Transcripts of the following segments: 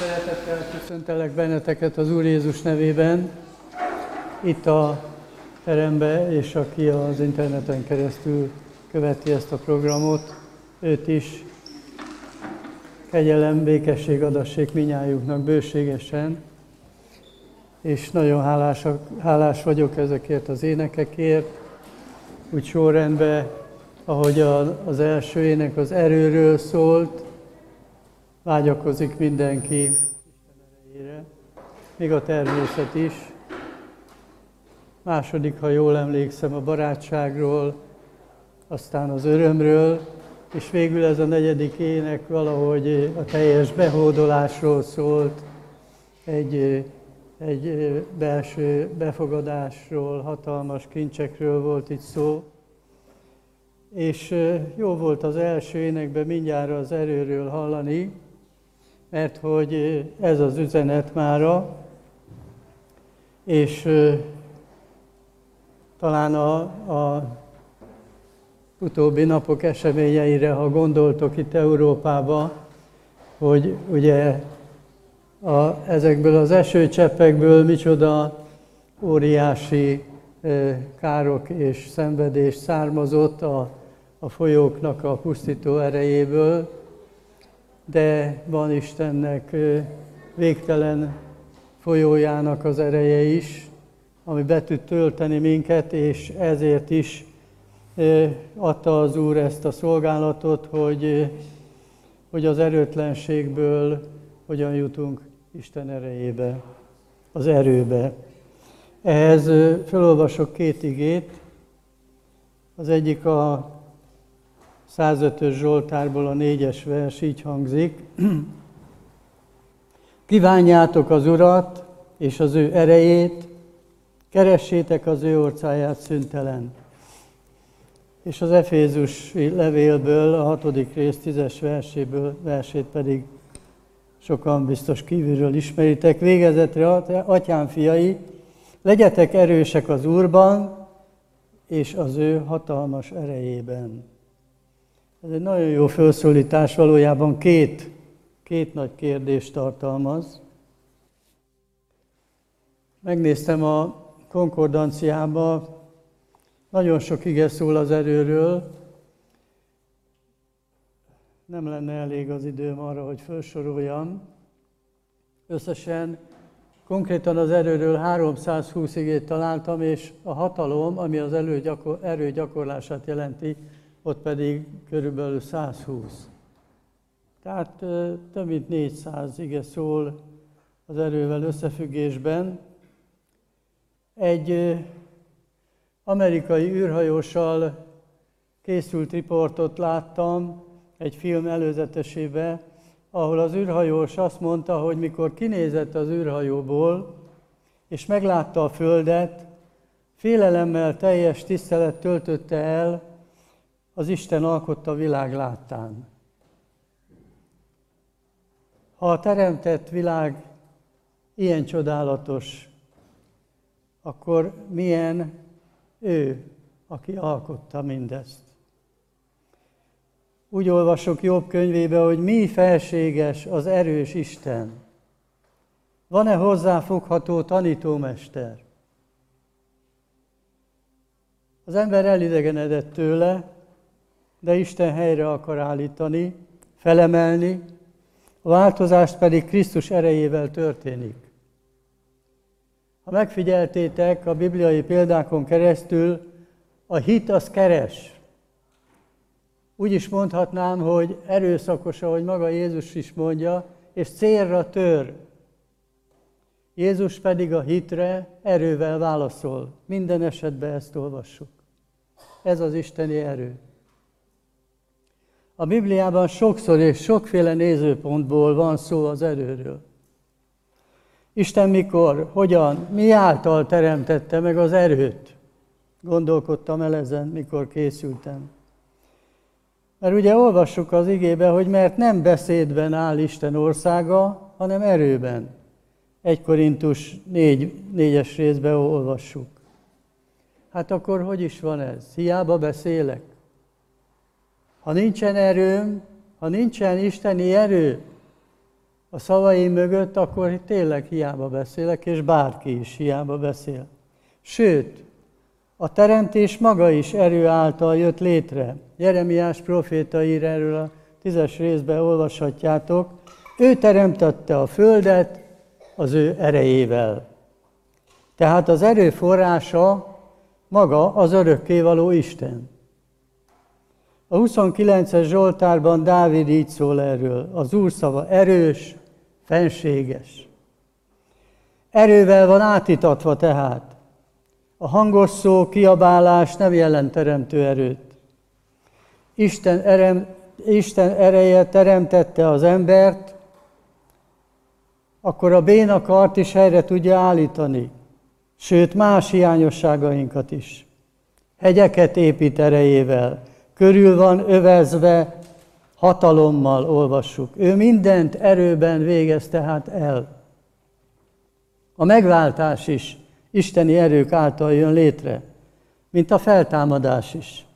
Szeretettel köszöntelek benneteket az Úr Jézus nevében, itt a terembe, és aki az interneten keresztül követi ezt a programot, őt is kegyelem, békesség adassék minnyájuknak bőségesen, és nagyon hálás, hálás vagyok ezekért az énekekért, úgy sorrendben, ahogy az első ének az erőről szólt, vágyakozik mindenki Isten erejére, még a természet is. Második, ha jól emlékszem, a barátságról, aztán az örömről, és végül ez a negyedik ének valahogy a teljes behódolásról szólt, egy, egy belső befogadásról, hatalmas kincsekről volt itt szó. És jó volt az első énekben mindjárt az erőről hallani, mert hogy ez az üzenet mára, és talán a, a utóbbi napok eseményeire, ha gondoltok itt Európába, hogy ugye a, ezekből az esőcseppekből micsoda óriási károk és szenvedés származott a, a folyóknak a pusztító erejéből, de van Istennek végtelen folyójának az ereje is, ami be tud tölteni minket, és ezért is adta az Úr ezt a szolgálatot, hogy, hogy az erőtlenségből hogyan jutunk Isten erejébe, az erőbe. Ehhez felolvasok két igét. Az egyik a 105-ös Zsoltárból a négyes vers így hangzik. Kívánjátok az Urat és az ő erejét, keressétek az ő orcáját szüntelen. És az Efézus levélből, a hatodik rész tízes verséből, versét pedig sokan biztos kívülről ismeritek. Végezetre, atyám fiai, legyetek erősek az Úrban, és az ő hatalmas erejében. Ez egy nagyon jó felszólítás, valójában két, két nagy kérdést tartalmaz. Megnéztem a konkordanciába, nagyon sok ige szól az erőről, nem lenne elég az időm arra, hogy felsoroljam. Összesen konkrétan az erőről 320 igét találtam, és a hatalom, ami az erő gyakorlását jelenti, ott pedig körülbelül 120. Tehát több mint 400 ige szól az erővel összefüggésben. Egy amerikai űrhajóssal készült riportot láttam egy film előzetesébe, ahol az űrhajós azt mondta, hogy mikor kinézett az űrhajóból, és meglátta a Földet, félelemmel teljes tisztelet töltötte el az Isten alkotta világ láttán. Ha a teremtett világ ilyen csodálatos, akkor milyen ő, aki alkotta mindezt. Úgy olvasok Jobb könyvébe, hogy mi felséges az erős Isten. Van-e hozzáfogható tanítómester? Az ember elidegenedett tőle, de Isten helyre akar állítani, felemelni, a változást pedig Krisztus erejével történik. Ha megfigyeltétek a bibliai példákon keresztül, a hit az keres. Úgy is mondhatnám, hogy erőszakos, ahogy maga Jézus is mondja, és célra tör. Jézus pedig a hitre erővel válaszol. Minden esetben ezt olvassuk. Ez az isteni erő. A Bibliában sokszor és sokféle nézőpontból van szó az erőről. Isten mikor, hogyan, mi által teremtette meg az erőt? Gondolkodtam el ezen, mikor készültem. Mert ugye olvassuk az igébe, hogy mert nem beszédben áll Isten országa, hanem erőben. 1 Korintus 4, 4-es részben olvassuk. Hát akkor hogy is van ez? Hiába beszélek? Ha nincsen erőm, ha nincsen isteni erő, a szavai mögött, akkor tényleg hiába beszélek, és bárki is hiába beszél. Sőt, a teremtés maga is erő által jött létre. Jeremiás proféta ír erről a tízes részben olvashatjátok. Ő teremtette a földet az ő erejével. Tehát az erő forrása maga az örökkévaló Isten. A 29-es Zsoltárban Dávid így szól erről. Az Úr szava erős, fenséges. Erővel van átitatva tehát. A hangos szó, kiabálás nem jelent teremtő erőt. Isten, erem, Isten ereje teremtette az embert, akkor a bénakart is helyre tudja állítani, sőt más hiányosságainkat is. Hegyeket épít erejével, körül van övezve hatalommal, olvassuk. Ő mindent erőben végez tehát el. A megváltás is isteni erők által jön létre, mint a feltámadás is.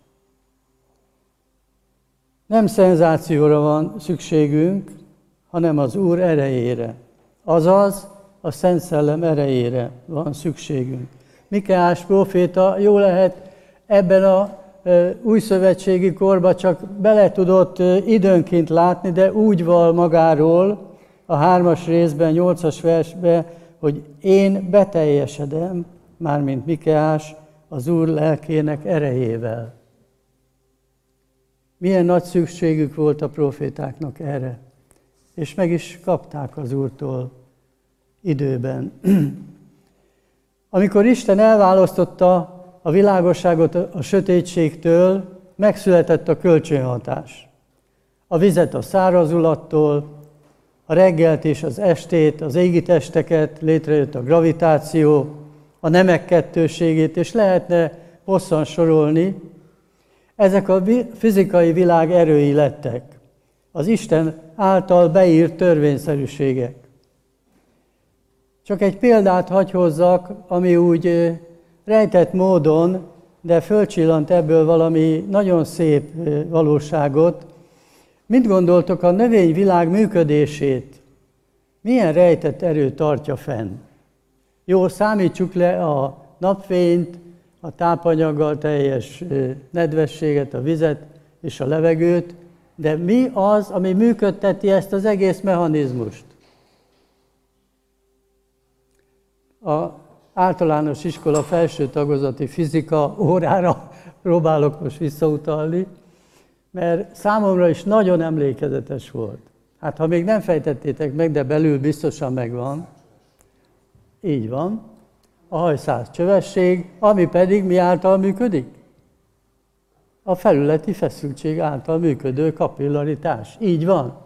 Nem szenzációra van szükségünk, hanem az Úr erejére. Azaz, a Szent Szellem erejére van szükségünk. Mikeás proféta jó lehet ebben a új szövetségi korba csak bele tudott időnként látni, de úgy val magáról a hármas részben, nyolcas versben, hogy én beteljesedem, mármint Mikeás, az Úr lelkének erejével. Milyen nagy szükségük volt a profétáknak erre. És meg is kapták az Úrtól időben. Amikor Isten elválasztotta a világosságot a sötétségtől, megszületett a kölcsönhatás. A vizet a szárazulattól, a reggelt és az estét, az égi testeket, létrejött a gravitáció, a nemek kettőségét, és lehetne hosszan sorolni. Ezek a fizikai világ erői lettek, az Isten által beírt törvényszerűségek. Csak egy példát hagy hozzak, ami úgy rejtett módon, de fölcsillant ebből valami nagyon szép valóságot. Mit gondoltok a növényvilág működését? Milyen rejtett erő tartja fenn? Jó, számítsuk le a napfényt, a tápanyaggal teljes nedvességet, a vizet és a levegőt, de mi az, ami működteti ezt az egész mechanizmust? A általános iskola felső tagozati fizika órára próbálok most visszautalni, mert számomra is nagyon emlékezetes volt. Hát ha még nem fejtettétek meg, de belül biztosan megvan, így van, a hajszáz csövesség, ami pedig mi által működik? A felületi feszültség által működő kapillaritás. Így van.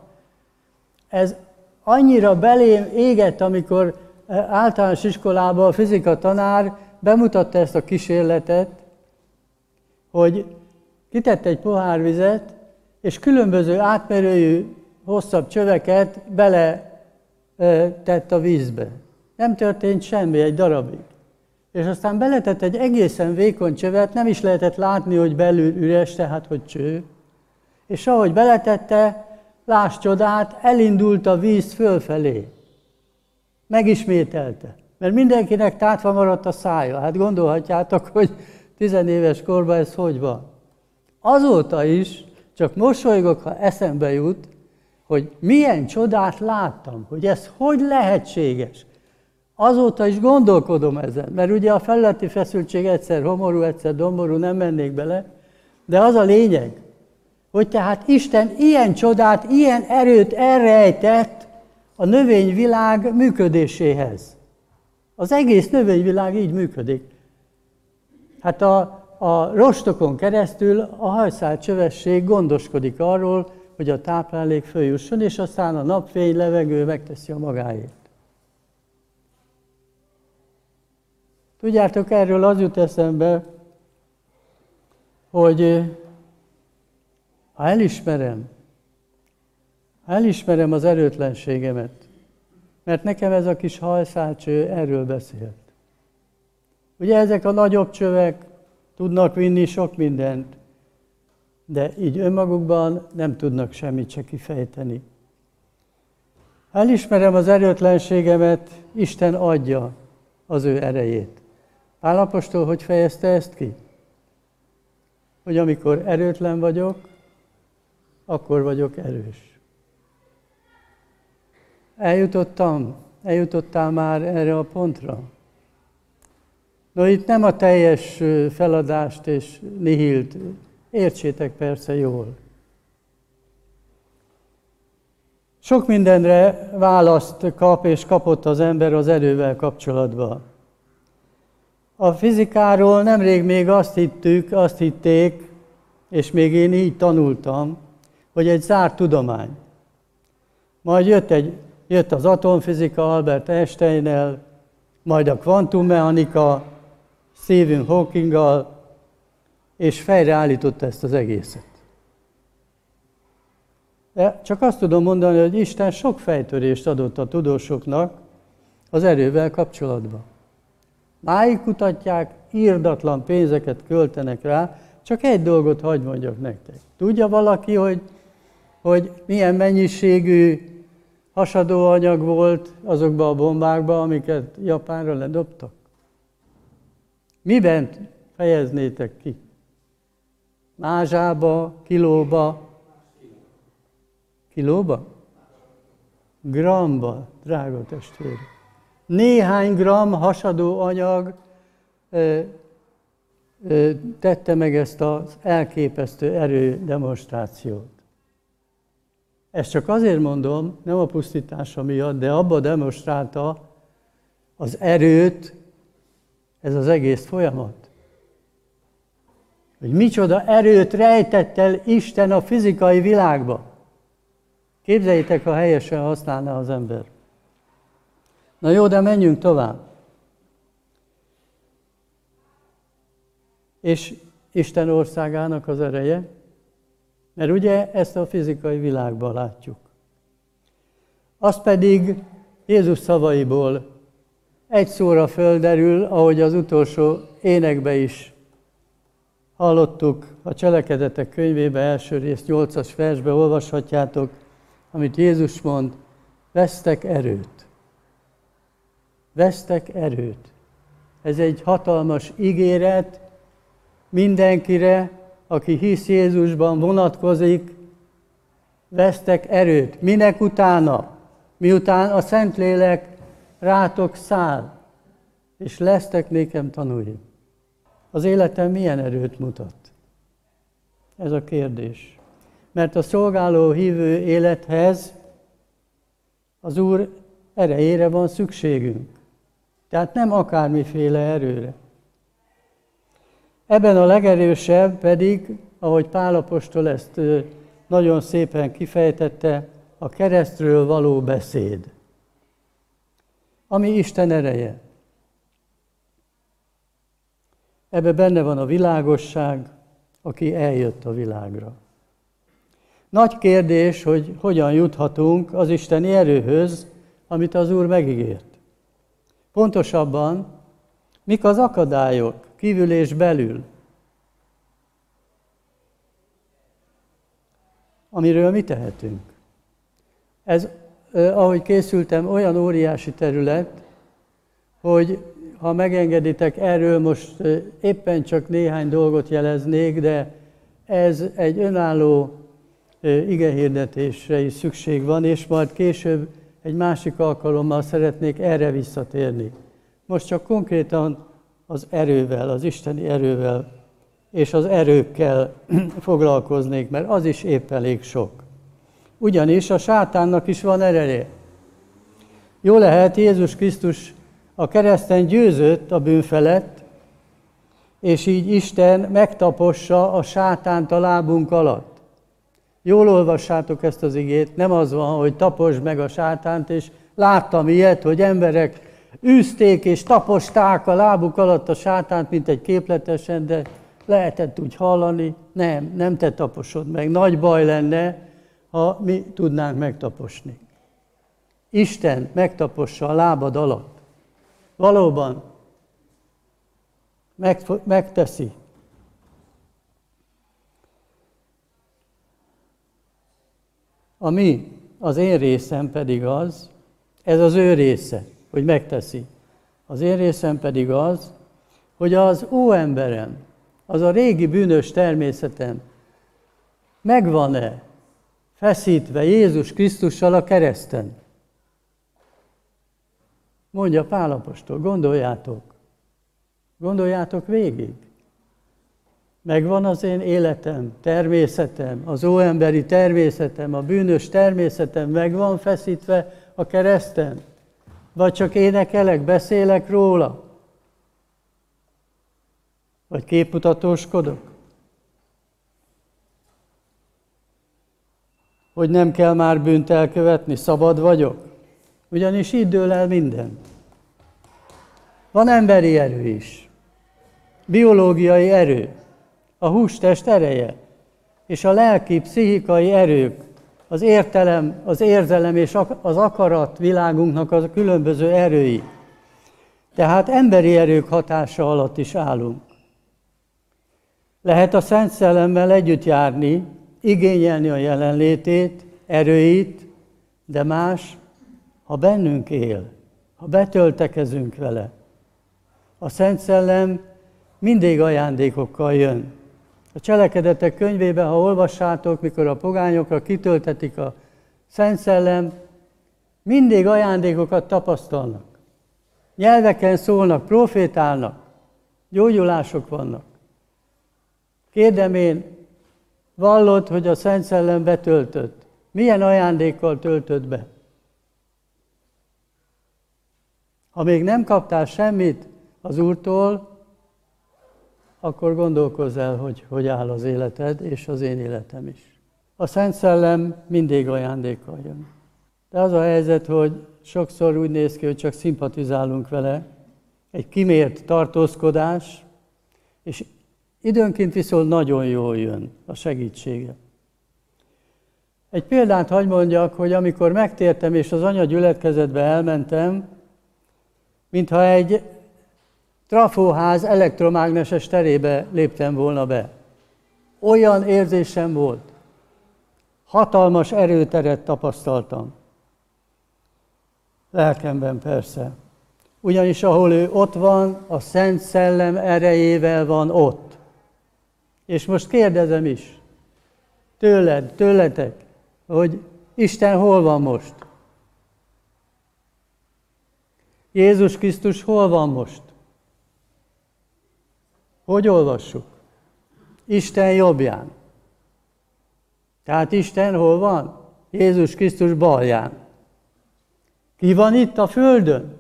Ez annyira belém égett, amikor általános iskolában a fizika tanár bemutatta ezt a kísérletet, hogy kitett egy pohár vizet, és különböző átmerőjű, hosszabb csöveket bele tett a vízbe. Nem történt semmi egy darabig. És aztán beletett egy egészen vékony csövet, nem is lehetett látni, hogy belül üres, tehát hogy cső. És ahogy beletette, láss csodát, elindult a víz fölfelé megismételte. Mert mindenkinek tátva maradt a szája. Hát gondolhatjátok, hogy tizenéves korban ez hogy van. Azóta is csak mosolygok, ha eszembe jut, hogy milyen csodát láttam, hogy ez hogy lehetséges. Azóta is gondolkodom ezen, mert ugye a felületi feszültség egyszer homorú, egyszer domború, nem mennék bele, de az a lényeg, hogy tehát Isten ilyen csodát, ilyen erőt elrejtett a növényvilág működéséhez. Az egész növényvilág így működik. Hát a, a rostokon keresztül a hajszál csövesség gondoskodik arról, hogy a táplálék följusson, és aztán a napfény, levegő megteszi a magáét. Tudjátok, erről az jut eszembe, hogy ha elismerem, Elismerem az erőtlenségemet, mert nekem ez a kis hajszálcső erről beszélt. Ugye ezek a nagyobb csövek tudnak vinni sok mindent, de így önmagukban nem tudnak semmit se kifejteni. Elismerem az erőtlenségemet, Isten adja az ő erejét. Pálapostól hogy fejezte ezt ki? Hogy amikor erőtlen vagyok, akkor vagyok erős. Eljutottam, eljutottál már erre a pontra? No, itt nem a teljes feladást és nihilt, értsétek persze jól. Sok mindenre választ kap és kapott az ember az erővel kapcsolatban. A fizikáról nemrég még azt hittük, azt hitték, és még én így tanultam, hogy egy zárt tudomány. Majd jött, egy, jött az atomfizika Albert einstein majd a kvantummechanika Stephen Hawkinggal, és fejreállította ezt az egészet. De csak azt tudom mondani, hogy Isten sok fejtörést adott a tudósoknak az erővel kapcsolatban. Máig kutatják, írdatlan pénzeket költenek rá, csak egy dolgot hagy mondjak nektek. Tudja valaki, hogy, hogy milyen mennyiségű hasadóanyag volt azokban a bombákban, amiket Japánra ledobtak? Miben fejeznétek ki? Mázsába, kilóba, Kilóba? Gramba, drága testvér. Néhány gram hasadó anyag ö, ö, tette meg ezt az elképesztő erő demonstrációt. Ezt csak azért mondom, nem a pusztítása miatt, de abba demonstrálta az erőt ez az egész folyamat. Hogy micsoda erőt rejtett el Isten a fizikai világba. Képzeljétek, ha helyesen használná az ember. Na jó, de menjünk tovább. És Isten országának az ereje, mert ugye ezt a fizikai világban látjuk. Az pedig Jézus szavaiból egy szóra földerül, ahogy az utolsó énekbe is hallottuk, a cselekedetek könyvébe első rész 8-as versbe olvashatjátok, amit Jézus mond, vesztek erőt. Vesztek erőt. Ez egy hatalmas ígéret mindenkire, aki hisz Jézusban, vonatkozik, vesztek erőt. Minek utána? Miután a Szentlélek rátok száll, és lesztek nékem tanulni. Az életem milyen erőt mutat? Ez a kérdés mert a szolgáló hívő élethez az Úr erejére van szükségünk. Tehát nem akármiféle erőre. Ebben a legerősebb pedig, ahogy Pálapostól ezt nagyon szépen kifejtette, a keresztről való beszéd, ami Isten ereje. Ebbe benne van a világosság, aki eljött a világra. Nagy kérdés, hogy hogyan juthatunk az Isteni erőhöz, amit az Úr megígért. Pontosabban, mik az akadályok kívül és belül, amiről mi tehetünk. Ez, ahogy készültem, olyan óriási terület, hogy ha megengeditek, erről most éppen csak néhány dolgot jeleznék, de ez egy önálló igehirdetésre is szükség van, és majd később egy másik alkalommal szeretnék erre visszatérni. Most csak konkrétan az erővel, az isteni erővel és az erőkkel foglalkoznék, mert az is épp elég sok. Ugyanis a sátánnak is van ereje. Jó lehet, Jézus Krisztus a kereszten győzött a bűn felett, és így Isten megtapossa a sátánt a lábunk alatt. Jól olvassátok ezt az igét, nem az van, hogy taposd meg a sátánt, és láttam ilyet, hogy emberek űzték és taposták a lábuk alatt a sátánt, mint egy képletesen, de lehetett úgy hallani, nem, nem te taposod meg. Nagy baj lenne, ha mi tudnánk megtaposni. Isten megtapossa a lábad alatt. Valóban megteszi. a mi az én részem pedig az, ez az ő része, hogy megteszi. Az én részem pedig az, hogy az óemberem, az a régi bűnös természetem megvan-e feszítve Jézus Krisztussal a kereszten? Mondja Pálapostól, gondoljátok. Gondoljátok végig. Megvan az én életem, természetem, az óemberi természetem, a bűnös természetem megvan feszítve a kereszten? Vagy csak énekelek, beszélek róla? Vagy képmutatóskodok? Hogy nem kell már bűnt elkövetni, szabad vagyok? Ugyanis így dől el minden. Van emberi erő is. Biológiai erő. A hústest ereje. És a lelki, pszichikai erők, az értelem, az érzelem és az akarat világunknak a különböző erői. Tehát emberi erők hatása alatt is állunk. Lehet a Szent Szellemmel együtt járni, igényelni a jelenlétét, erőit, de más, ha bennünk él, ha betöltekezünk vele. A Szent Szellem mindig ajándékokkal jön. A cselekedetek könyvében, ha olvassátok, mikor a pogányokra kitöltetik a Szent Szellem, mindig ajándékokat tapasztalnak. Nyelveken szólnak, profétálnak, gyógyulások vannak. Kérdem én, vallod, hogy a Szent Szellem betöltött. Milyen ajándékkal töltött be? Ha még nem kaptál semmit az Úrtól, akkor gondolkozz el, hogy hogy áll az életed, és az én életem is. A Szent Szellem mindig ajándékkal jön. De az a helyzet, hogy sokszor úgy néz ki, hogy csak szimpatizálunk vele, egy kimért tartózkodás, és időnként viszont nagyon jól jön a segítsége. Egy példát hagy mondjak, hogy amikor megtértem és az anya gyülekezetbe elmentem, mintha egy trafóház elektromágneses terébe léptem volna be. Olyan érzésem volt. Hatalmas erőteret tapasztaltam. Lelkemben persze. Ugyanis ahol ő ott van, a Szent Szellem erejével van ott. És most kérdezem is, tőled, tőletek, hogy Isten hol van most? Jézus Krisztus hol van most? Hogy olvassuk? Isten jobbján. Tehát Isten hol van? Jézus Krisztus balján. Ki van itt a Földön?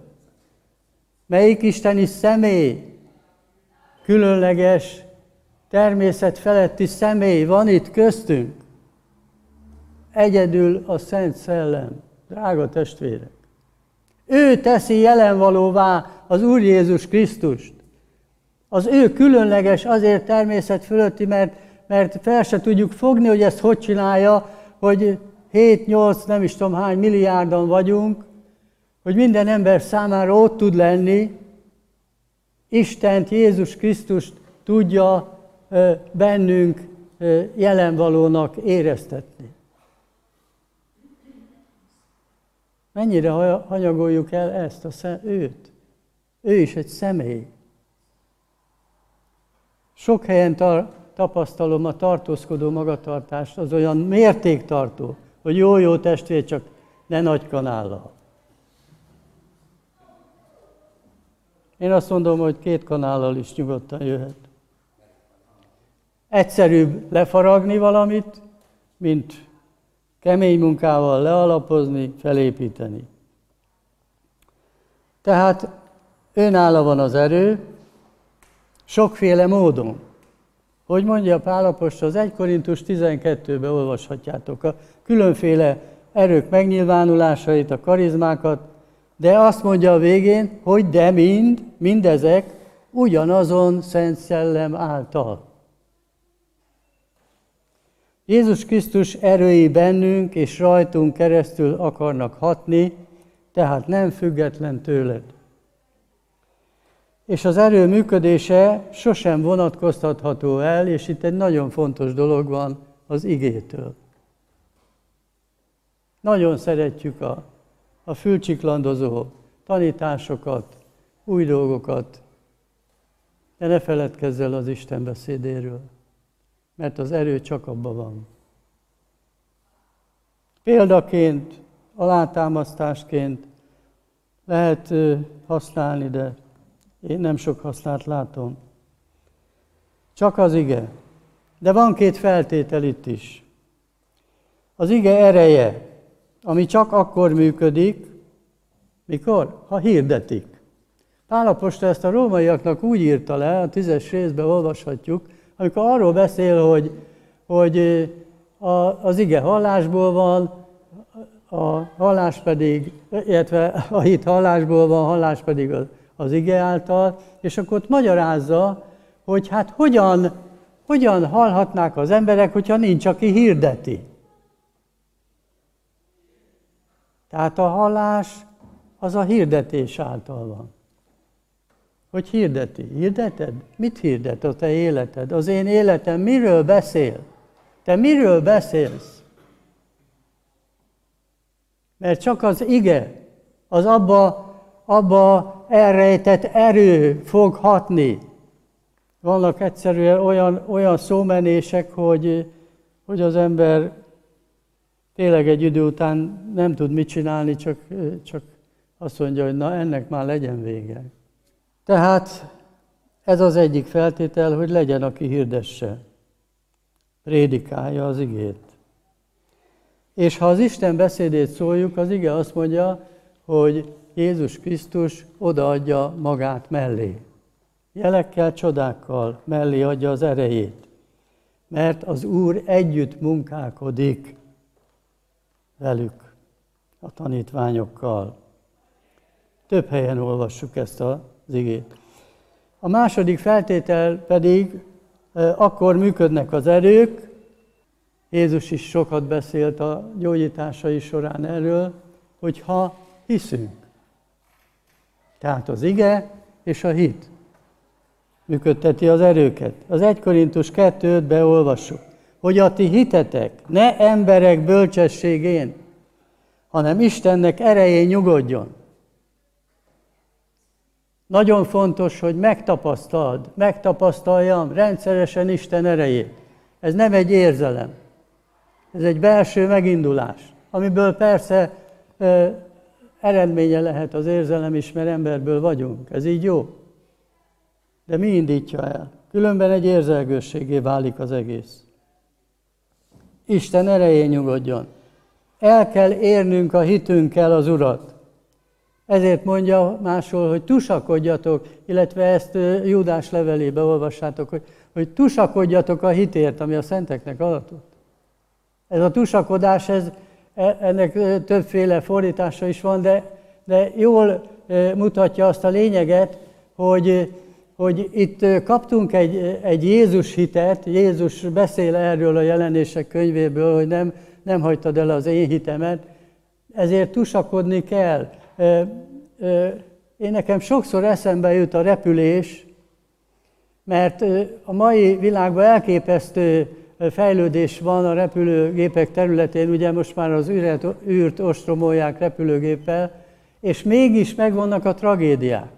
Melyik isteni személy? Különleges, természet feletti személy van itt köztünk? Egyedül a Szent Szellem, drága testvérek. Ő teszi jelenvalóvá az Úr Jézus Krisztust. Az ő különleges azért természet fölötti, mert, mert fel se tudjuk fogni, hogy ezt hogy csinálja, hogy 7-8, nem is tudom hány milliárdan vagyunk, hogy minden ember számára ott tud lenni, Istent, Jézus Krisztust tudja bennünk jelenvalónak éreztetni. Mennyire hanyagoljuk el ezt, a szem, őt? Ő is egy személy. Sok helyen tar- tapasztalom a tartózkodó magatartást, az olyan mértéktartó, hogy jó-jó testvér, csak ne nagy kanállal. Én azt mondom, hogy két kanállal is nyugodtan jöhet. Egyszerűbb lefaragni valamit, mint kemény munkával lealapozni, felépíteni. Tehát önálló van az erő, sokféle módon. Hogy mondja Pálapos, az 1 Korintus 12-ben olvashatjátok a különféle erők megnyilvánulásait, a karizmákat, de azt mondja a végén, hogy de mind, mindezek ugyanazon Szent Szellem által. Jézus Krisztus erői bennünk és rajtunk keresztül akarnak hatni, tehát nem független tőled. És az erő működése sosem vonatkoztatható el, és itt egy nagyon fontos dolog van az igétől. Nagyon szeretjük a, a fülcsiklandozó tanításokat, új dolgokat, de ne feledkezz el az Isten beszédéről, mert az erő csak abban van. Példaként, alátámasztásként lehet használni, de én nem sok hasznát látom. Csak az ige. De van két feltétel itt is. Az ige ereje, ami csak akkor működik, mikor? Ha hirdetik. Pálaposta ezt a rómaiaknak úgy írta le, a tízes részben olvashatjuk, amikor arról beszél, hogy, hogy a, az ige hallásból van, a hallás pedig, illetve a hit hallásból van, a hallás pedig az, az ige által, és akkor ott magyarázza, hogy hát hogyan, hogyan hallhatnák az emberek, hogyha nincs, aki hirdeti. Tehát a hallás az a hirdetés által van. Hogy hirdeti. Hirdeted? Mit hirdet a te életed? Az én életem miről beszél? Te miről beszélsz? Mert csak az ige, az abba, abba elrejtett erő fog hatni. Vannak egyszerűen olyan, olyan szómenések, hogy, hogy az ember tényleg egy idő után nem tud mit csinálni, csak, csak azt mondja, hogy na ennek már legyen vége. Tehát ez az egyik feltétel, hogy legyen, aki hirdesse, prédikálja az igét. És ha az Isten beszédét szóljuk, az ige azt mondja, hogy Jézus Krisztus odaadja magát mellé. Jelekkel, csodákkal mellé adja az erejét. Mert az Úr együtt munkálkodik velük, a tanítványokkal. Több helyen olvassuk ezt az igét. A második feltétel pedig, akkor működnek az erők, Jézus is sokat beszélt a gyógyításai során erről, hogy ha hiszünk. Tehát az ige és a hit működteti az erőket. Az 1 Korintus 2-t beolvassuk, hogy a ti hitetek ne emberek bölcsességén, hanem Istennek erején nyugodjon. Nagyon fontos, hogy megtapasztald, megtapasztaljam rendszeresen Isten erejét. Ez nem egy érzelem, ez egy belső megindulás, amiből persze eredménye lehet az érzelem is, mert emberből vagyunk. Ez így jó. De mi indítja el? Különben egy érzelgősségé válik az egész. Isten erején nyugodjon. El kell érnünk a hitünkkel az Urat. Ezért mondja máshol, hogy tusakodjatok, illetve ezt Júdás levelébe olvassátok, hogy, hogy tusakodjatok a hitért, ami a szenteknek adatott. Ez a tusakodás, ez, ennek többféle fordítása is van, de, de jól mutatja azt a lényeget, hogy, hogy itt kaptunk egy, egy Jézus hitet, Jézus beszél erről a jelenések könyvéből, hogy nem, nem hagytad el az én hitemet, ezért tusakodni kell. Én nekem sokszor eszembe jut a repülés, mert a mai világban elképesztő fejlődés van a repülőgépek területén, ugye most már az űrt, űrt ostromolják repülőgéppel, és mégis megvannak a tragédiák.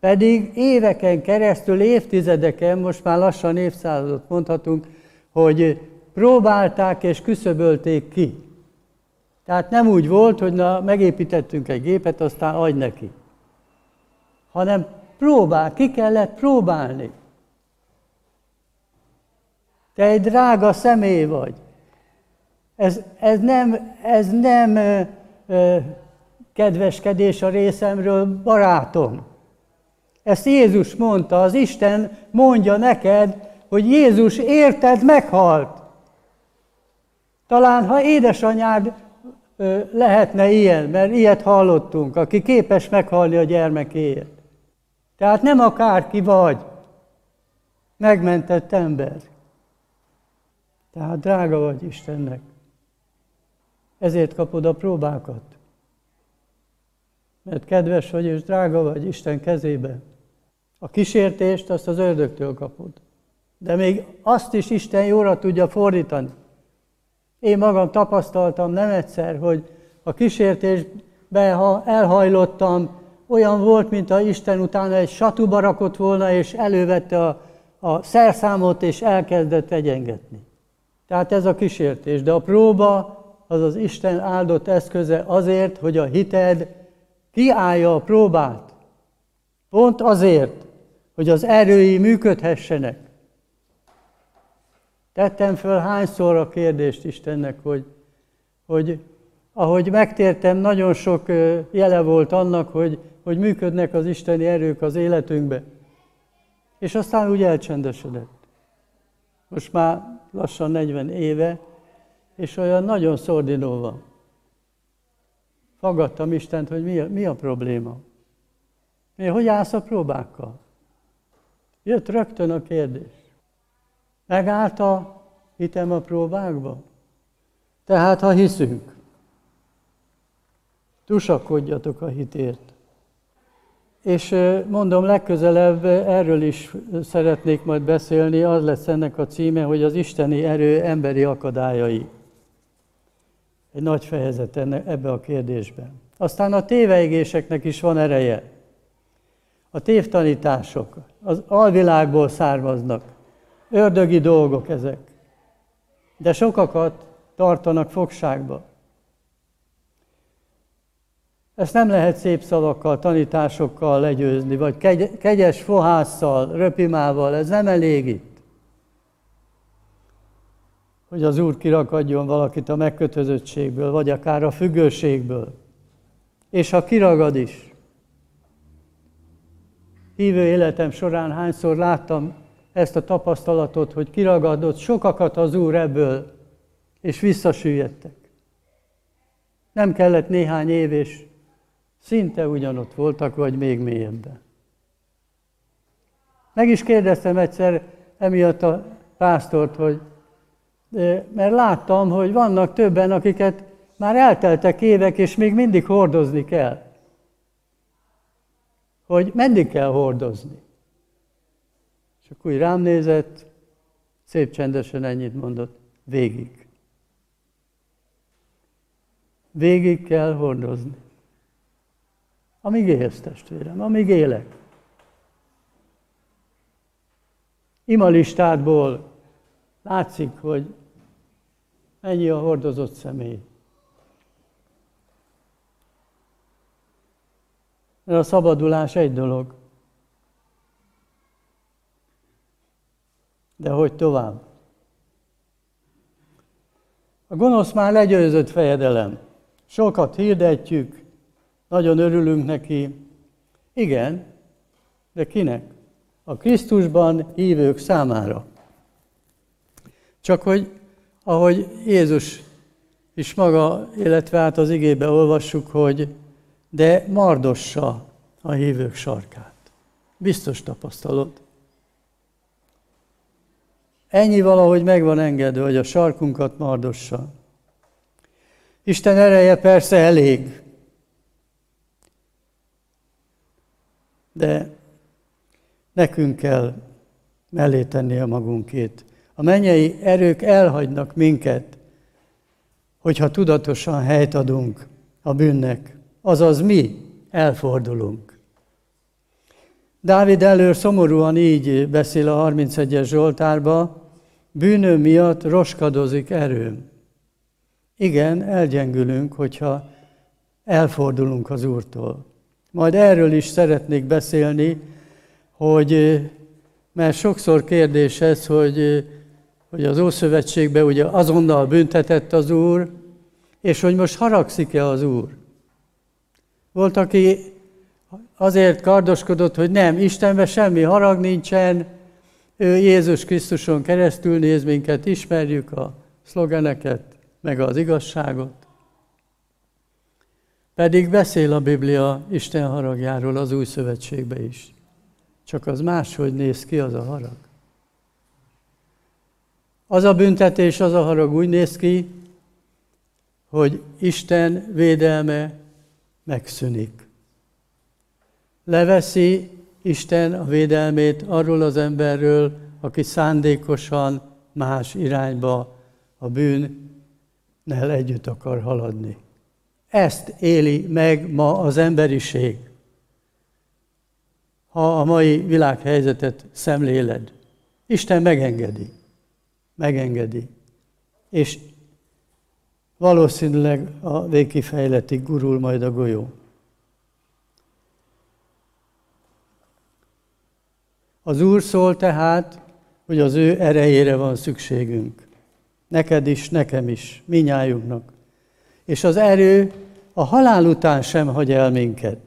Pedig éveken keresztül, évtizedeken, most már lassan évszázadot mondhatunk, hogy próbálták és küszöbölték ki. Tehát nem úgy volt, hogy na, megépítettünk egy gépet, aztán adj neki. Hanem próbál, ki kellett próbálni. Te egy drága személy vagy. Ez, ez nem, ez nem ö, ö, kedveskedés a részemről, barátom. Ezt Jézus mondta, az Isten mondja neked, hogy Jézus érted meghalt. Talán ha édesanyád ö, lehetne ilyen, mert ilyet hallottunk, aki képes meghalni a gyermekéért. Tehát nem akárki vagy, megmentett ember. Tehát drága vagy Istennek. Ezért kapod a próbákat. Mert kedves vagy és drága vagy Isten kezébe. A kísértést azt az ördögtől kapod. De még azt is Isten jóra tudja fordítani. Én magam tapasztaltam nem egyszer, hogy a kísértésbe, ha elhajlottam, olyan volt, mint a Isten utána egy satuba rakott volna, és elővette a, a szerszámot, és elkezdett egyengetni. Tehát ez a kísértés. De a próba az az Isten áldott eszköze azért, hogy a hited kiállja a próbát. Pont azért, hogy az erői működhessenek. Tettem föl hányszor a kérdést Istennek, hogy, hogy ahogy megtértem, nagyon sok jele volt annak, hogy, hogy működnek az isteni erők az életünkbe. És aztán úgy elcsendesedett. Most már lassan 40 éve, és olyan nagyon szordinó van. Fogadtam Istent, hogy mi a, mi a probléma. Mi, hogy állsz a próbákkal? Jött rögtön a kérdés. Megállt a hitem a próbákba? Tehát, ha hiszünk, tusakodjatok a hitért. És mondom, legközelebb erről is szeretnék majd beszélni, az lesz ennek a címe, hogy az isteni erő emberi akadályai. Egy nagy fejezet ebbe a kérdésben. Aztán a téveigéseknek is van ereje. A tévtanítások az alvilágból származnak. Ördögi dolgok ezek. De sokakat tartanak fogságba. Ezt nem lehet szép szavakkal, tanításokkal legyőzni, vagy kegy- kegyes fohásszal, röpimával, ez nem elég itt. Hogy az Úr kirakadjon valakit a megkötözöttségből, vagy akár a függőségből. És ha kiragad is. Hívő életem során hányszor láttam ezt a tapasztalatot, hogy kiragadott sokakat az Úr ebből, és visszasüllyedtek. Nem kellett néhány év, és szinte ugyanott voltak, vagy még mélyebben. Meg is kérdeztem egyszer emiatt a pásztort, hogy mert láttam, hogy vannak többen, akiket már elteltek évek, és még mindig hordozni kell. Hogy meddig kell hordozni. És akkor úgy rám nézett, szép csendesen ennyit mondott, végig. Végig kell hordozni. Amíg élsz, testvérem, amíg élek. Imalistádból látszik, hogy ennyi a hordozott személy. Mert a szabadulás egy dolog. De hogy tovább? A gonosz már legyőzött fejedelem. Sokat hirdetjük, nagyon örülünk neki. Igen, de kinek? A Krisztusban hívők számára. Csak hogy, ahogy Jézus is maga, illetve át az igébe olvassuk, hogy de mardossa a hívők sarkát. Biztos tapasztalod. Ennyi valahogy meg van engedve, hogy a sarkunkat mardossa. Isten ereje persze elég, de nekünk kell mellé tenni a magunkét. A mennyei erők elhagynak minket, hogyha tudatosan helyt adunk a bűnnek, azaz mi elfordulunk. Dávid előr szomorúan így beszél a 31-es Zsoltárba, bűnöm miatt roskadozik erőm. Igen, elgyengülünk, hogyha elfordulunk az Úrtól. Majd erről is szeretnék beszélni, hogy mert sokszor kérdés ez, hogy, hogy az Ószövetségben ugye azonnal büntetett az Úr, és hogy most haragszik-e az Úr. Volt, aki azért kardoskodott, hogy nem, Istenben semmi harag nincsen, ő Jézus Krisztuson keresztül néz minket, ismerjük a szlogeneket, meg az igazságot. Pedig beszél a Biblia Isten haragjáról az új szövetségbe is. Csak az máshogy néz ki az a harag. Az a büntetés, az a harag úgy néz ki, hogy Isten védelme megszűnik. Leveszi Isten a védelmét arról az emberről, aki szándékosan más irányba a bűn együtt akar haladni. Ezt éli meg ma az emberiség. Ha a mai világhelyzetet szemléled, Isten megengedi. Megengedi. És valószínűleg a végkifejletig gurul majd a golyó. Az Úr szól tehát, hogy az ő erejére van szükségünk. Neked is, nekem is, minnyájunknak. És az erő a halál után sem hagy el minket,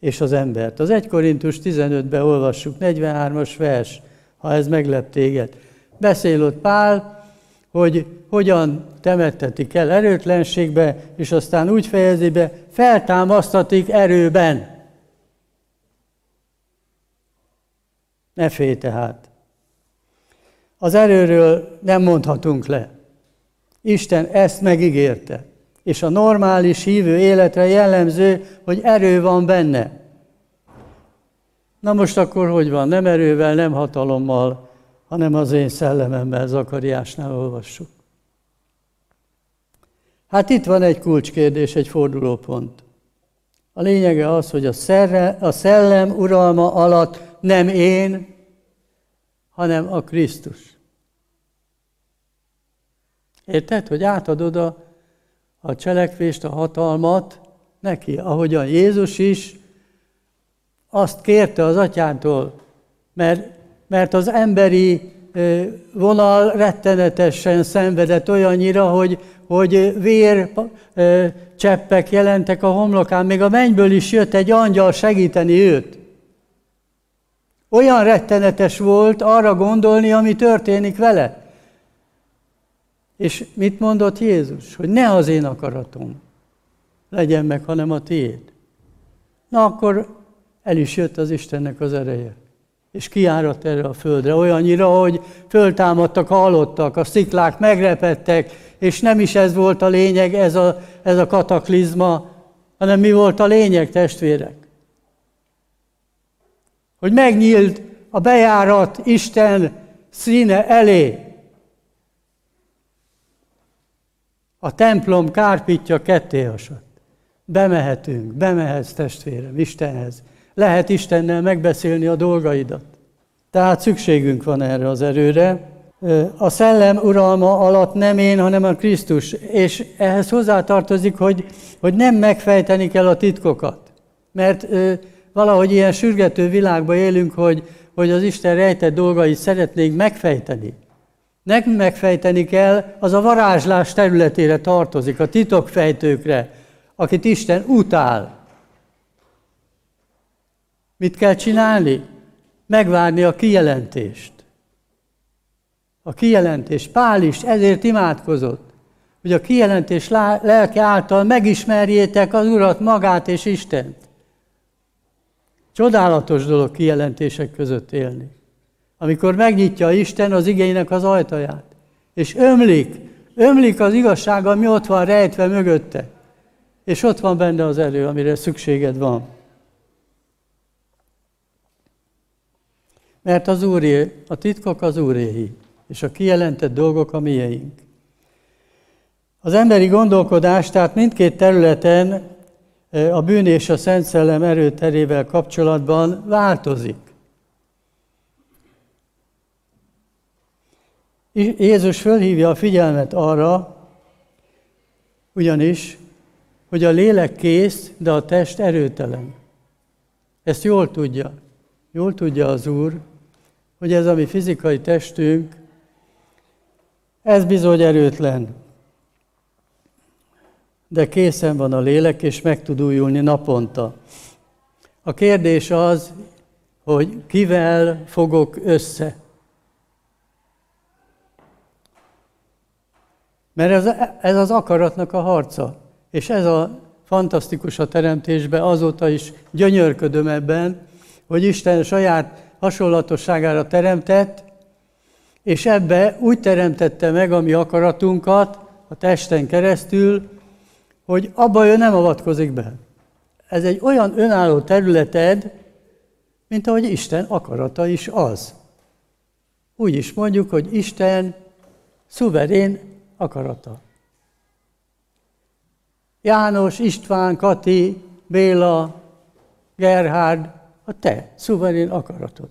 és az embert. Az 1 Korintus 15-ben olvassuk, 43-as vers, ha ez meglep téged. Beszél ott Pál, hogy hogyan temettetik el erőtlenségbe, és aztán úgy fejezi be, feltámasztatik erőben. Ne félj tehát. Az erőről nem mondhatunk le. Isten ezt megígérte. És a normális hívő életre jellemző, hogy erő van benne. Na most akkor hogy van? Nem erővel, nem hatalommal, hanem az én szellememmel, Zakariásnál olvassuk. Hát itt van egy kulcskérdés, egy fordulópont. A lényege az, hogy a, szerre, a szellem uralma alatt nem én, hanem a Krisztus. Érted, hogy átadod a, a cselekvést, a hatalmat neki, ahogyan Jézus is azt kérte az atyától, mert, mert az emberi vonal rettenetesen szenvedett olyannyira, hogy, hogy vér cseppek jelentek a homlokán, még a mennyből is jött egy angyal segíteni őt. Olyan rettenetes volt arra gondolni, ami történik vele. És mit mondott Jézus? Hogy ne az én akaratom legyen meg, hanem a tiéd. Na akkor el is jött az Istennek az ereje. És kiáradt erre a földre, olyannyira, hogy föltámadtak a halottak, a sziklák megrepettek, és nem is ez volt a lényeg, ez a, ez a kataklizma, hanem mi volt a lényeg, testvérek? Hogy megnyílt a bejárat Isten színe elé. A templom kárpitja ketté. Bemehetünk, bemehetsz testvérem Istenhez. Lehet Istennel megbeszélni a dolgaidat. Tehát szükségünk van erre az erőre. A szellem uralma alatt nem én, hanem a Krisztus. És ehhez hozzátartozik, hogy, hogy nem megfejteni kell a titkokat. Mert valahogy ilyen sürgető világban élünk, hogy, hogy az Isten rejtett dolgait szeretnénk megfejteni. Nem megfejteni kell, az a varázslás területére tartozik, a titokfejtőkre, akit Isten utál. Mit kell csinálni? Megvárni a kijelentést. A kijelentés. Pál is ezért imádkozott, hogy a kijelentés lelke által megismerjétek az Urat, magát és Istent. Csodálatos dolog kijelentések között élni. Amikor megnyitja Isten az igénynek az ajtaját, és ömlik, ömlik az igazság, ami ott van rejtve mögötte, és ott van benne az erő, amire szükséged van. Mert az Úré, a titkok az Úréhi, és a kijelentett dolgok a mieink. Az emberi gondolkodás tehát mindkét területen a bűn és a Szent Szellem erőterével kapcsolatban változik. Jézus fölhívja a figyelmet arra, ugyanis, hogy a lélek kész, de a test erőtelen. Ezt jól tudja. Jól tudja az Úr, hogy ez a mi fizikai testünk, ez bizony erőtlen. De készen van a lélek, és meg tud újulni naponta. A kérdés az, hogy kivel fogok össze. Mert ez, ez az akaratnak a harca. És ez a fantasztikus a teremtésben, azóta is gyönyörködöm ebben, hogy Isten saját hasonlatosságára teremtett, és ebbe úgy teremtette meg a mi akaratunkat a testen keresztül, hogy abba ő nem avatkozik be. Ez egy olyan önálló területed, mint ahogy Isten akarata is az. Úgy is mondjuk, hogy Isten szuverén akarata. János, István, Kati, Béla, Gerhard, a te szuverén akaratod.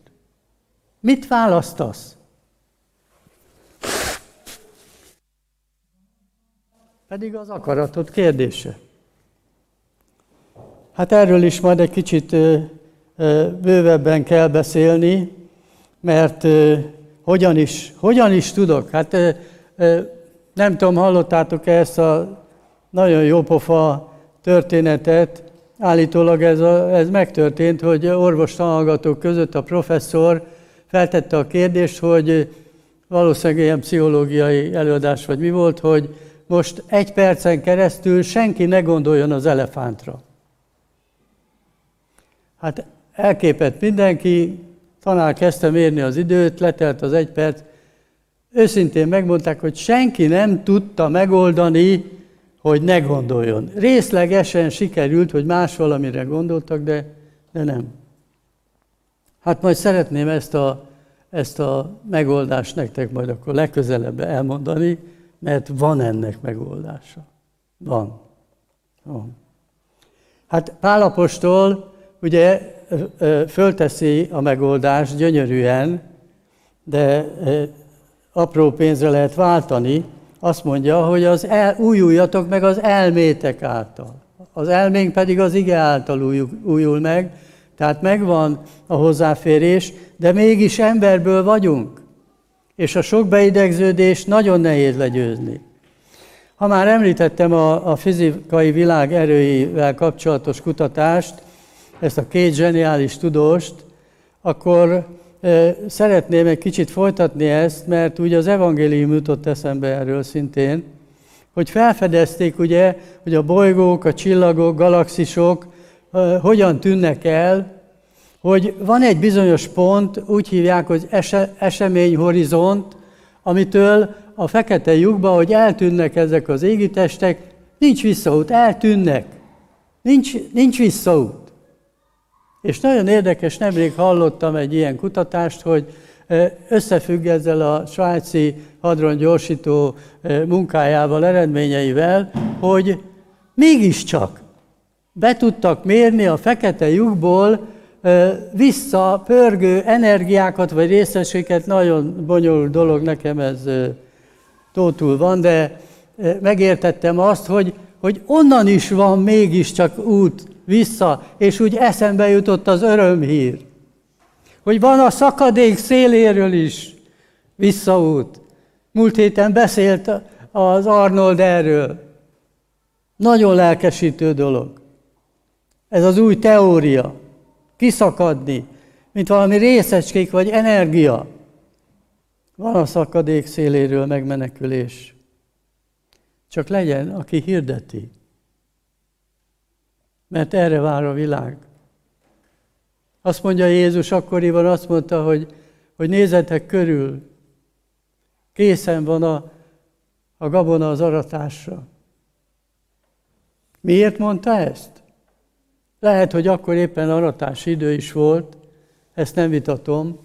Mit választasz? Pedig az akaratod kérdése. Hát erről is majd egy kicsit bővebben kell beszélni, mert hogyan, is, hogyan is tudok? Hát nem tudom, hallottátok-e ezt a nagyon jó pofa történetet, Állítólag ez, a, ez megtörtént, hogy orvos tanulgatók között a professzor feltette a kérdést, hogy valószínűleg ilyen pszichológiai előadás vagy mi volt, hogy most egy percen keresztül senki ne gondoljon az elefántra. Hát elképett mindenki, tanár kezdte mérni az időt, letelt az egy perc. Őszintén megmondták, hogy senki nem tudta megoldani hogy ne gondoljon. Részlegesen sikerült, hogy más valamire gondoltak, de, de nem. Hát majd szeretném ezt a, ezt a megoldást nektek majd akkor legközelebb elmondani, mert van ennek megoldása. Van. van. Hát Pálapostól ugye fölteszi a megoldást gyönyörűen, de apró pénzre lehet váltani, azt mondja, hogy az el, újuljatok meg az elmétek által. Az elménk pedig az ige által újul, meg, tehát megvan a hozzáférés, de mégis emberből vagyunk. És a sok beidegződés nagyon nehéz legyőzni. Ha már említettem a, a fizikai világ erőivel kapcsolatos kutatást, ezt a két zseniális tudóst, akkor Szeretném egy kicsit folytatni ezt, mert ugye az evangélium jutott eszembe erről szintén, hogy felfedezték ugye, hogy a bolygók, a csillagok, galaxisok hogyan tűnnek el, hogy van egy bizonyos pont, úgy hívják, hogy ese, eseményhorizont, amitől a fekete lyukba, hogy eltűnnek ezek az égitestek, nincs visszaút, eltűnnek. Nincs, nincs visszaút. És nagyon érdekes, nemrég hallottam egy ilyen kutatást, hogy összefügg ezzel a svájci hadron gyorsító munkájával, eredményeivel, hogy mégiscsak be tudtak mérni a fekete lyukból vissza pörgő energiákat vagy részességet, nagyon bonyolult dolog, nekem ez tótul van, de megértettem azt, hogy, hogy onnan is van mégiscsak út vissza, és úgy eszembe jutott az örömhír, hogy van a szakadék széléről is visszaút. Múlt héten beszélt az Arnold erről. Nagyon lelkesítő dolog. Ez az új teória. Kiszakadni, mint valami részecskék vagy energia. Van a szakadék széléről megmenekülés. Csak legyen, aki hirdeti mert erre vár a világ. Azt mondja Jézus akkoriban, azt mondta, hogy, hogy nézzetek körül, készen van a, a gabona az aratásra. Miért mondta ezt? Lehet, hogy akkor éppen aratás idő is volt, ezt nem vitatom,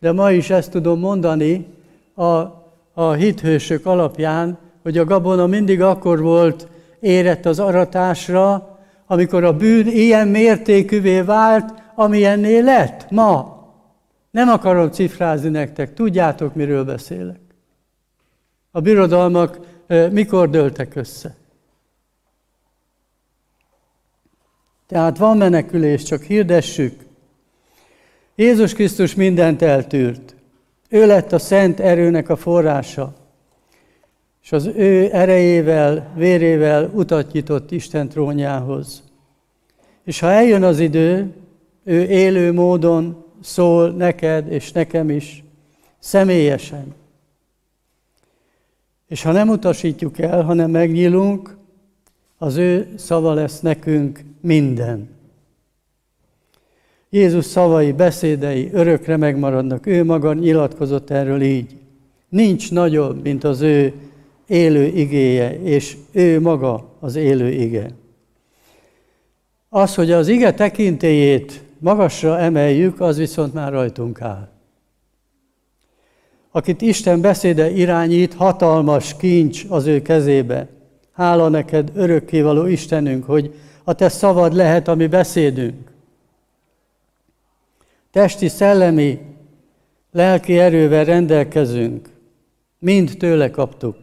de ma is ezt tudom mondani a, a hithősök alapján, hogy a gabona mindig akkor volt érett az aratásra, amikor a bűn ilyen mértékűvé vált, amilyenné lett ma. Nem akarom cifrázni nektek, tudjátok, miről beszélek. A birodalmak mikor dőltek össze? Tehát van menekülés, csak hirdessük. Jézus Krisztus mindent eltűrt. Ő lett a szent erőnek a forrása, és az ő erejével, vérével utat nyitott Isten trónjához. És ha eljön az idő, ő élő módon szól neked és nekem is, személyesen. És ha nem utasítjuk el, hanem megnyílunk, az ő szava lesz nekünk minden. Jézus szavai, beszédei örökre megmaradnak. Ő maga nyilatkozott erről így. Nincs nagyobb, mint az ő élő igéje, és ő maga az élő ige. Az, hogy az ige tekintélyét magasra emeljük, az viszont már rajtunk áll. Akit Isten beszéde irányít, hatalmas kincs az ő kezébe. Hála neked, örökkévaló Istenünk, hogy a te szavad lehet a mi beszédünk. Testi, szellemi, lelki erővel rendelkezünk. Mind tőle kaptuk.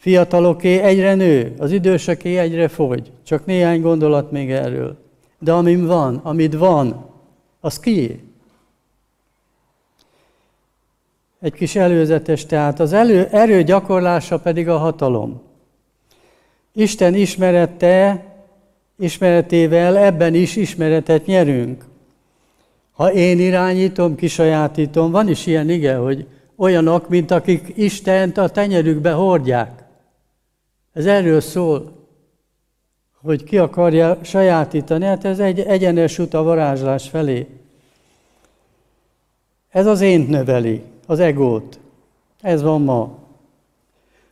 Fiataloké egyre nő, az időseké egyre fogy. Csak néhány gondolat még erről. De amim van, amit van, az kié? Egy kis előzetes, tehát az elő, erő gyakorlása pedig a hatalom. Isten ismerete, ismeretével ebben is ismeretet nyerünk. Ha én irányítom, kisajátítom, van is ilyen igen, hogy olyanok, mint akik Istent a tenyerükbe hordják. Ez erről szól, hogy ki akarja sajátítani, hát ez egy egyenes út a varázslás felé. Ez az ént növeli, az egót. Ez van ma.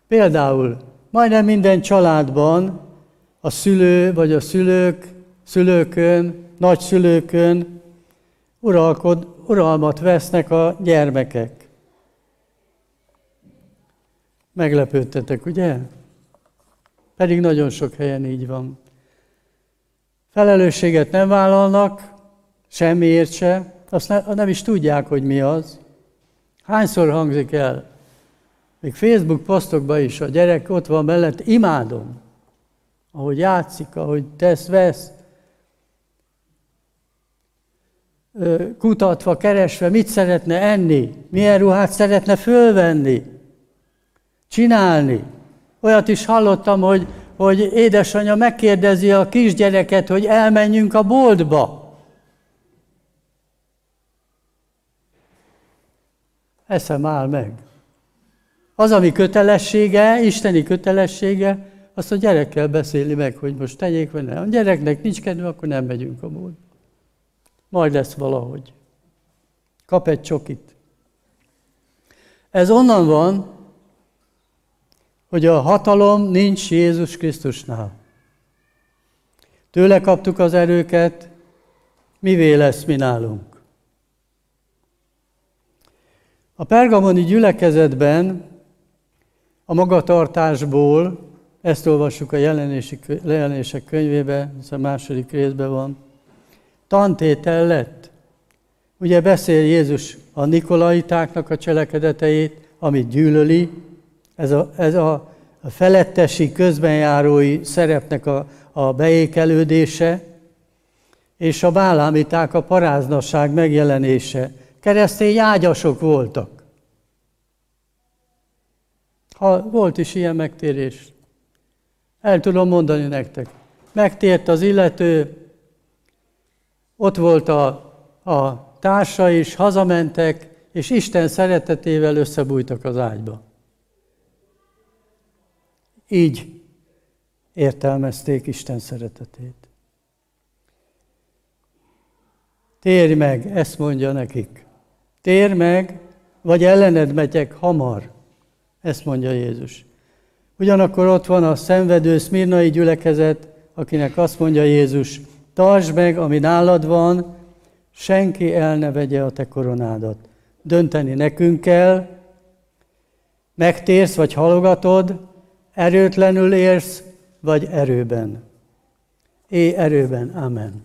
Például majdnem minden családban a szülő vagy a szülők, szülőkön, nagyszülőkön uralkod, uralmat vesznek a gyermekek. Meglepődtetek, ugye? Pedig nagyon sok helyen így van. Felelősséget nem vállalnak, semmiért se, azt ne, nem is tudják, hogy mi az. Hányszor hangzik el? Még Facebook posztokban is a gyerek ott van mellett, imádom, ahogy játszik, ahogy tesz, vesz, kutatva, keresve, mit szeretne enni, milyen ruhát szeretne fölvenni, csinálni. Olyat is hallottam, hogy, hogy édesanyja megkérdezi a kisgyereket, hogy elmenjünk a boltba. Eszem áll meg. Az, ami kötelessége, isteni kötelessége, azt a gyerekkel beszéli meg, hogy most tegyék vagy nem. A gyereknek nincs kedve, akkor nem megyünk a boltba. Majd lesz valahogy. Kap egy csokit. Ez onnan van, hogy a hatalom nincs Jézus Krisztusnál. Tőle kaptuk az erőket, mivé lesz mi nálunk. A pergamoni gyülekezetben a magatartásból, ezt olvassuk a jelenések könyvébe, ez a második részben van, tantétel lett. Ugye beszél Jézus a Nikolaitáknak a cselekedeteit, amit gyűlöli, ez a, ez a, felettesi, közbenjárói szerepnek a, a beékelődése, és a bálámiták a paráznasság megjelenése. Keresztény ágyasok voltak. Ha volt is ilyen megtérés, el tudom mondani nektek. Megtért az illető, ott volt a, a társa is, hazamentek, és Isten szeretetével összebújtak az ágyba. Így értelmezték Isten szeretetét. Térj meg, ezt mondja nekik. Térj meg, vagy ellened megyek hamar. Ezt mondja Jézus. Ugyanakkor ott van a szenvedő szmirnai gyülekezet, akinek azt mondja Jézus, tartsd meg, ami nálad van, senki el ne vegye a te koronádat. Dönteni nekünk kell, megtérsz vagy halogatod, erőtlenül érsz, vagy erőben. É erőben. Amen.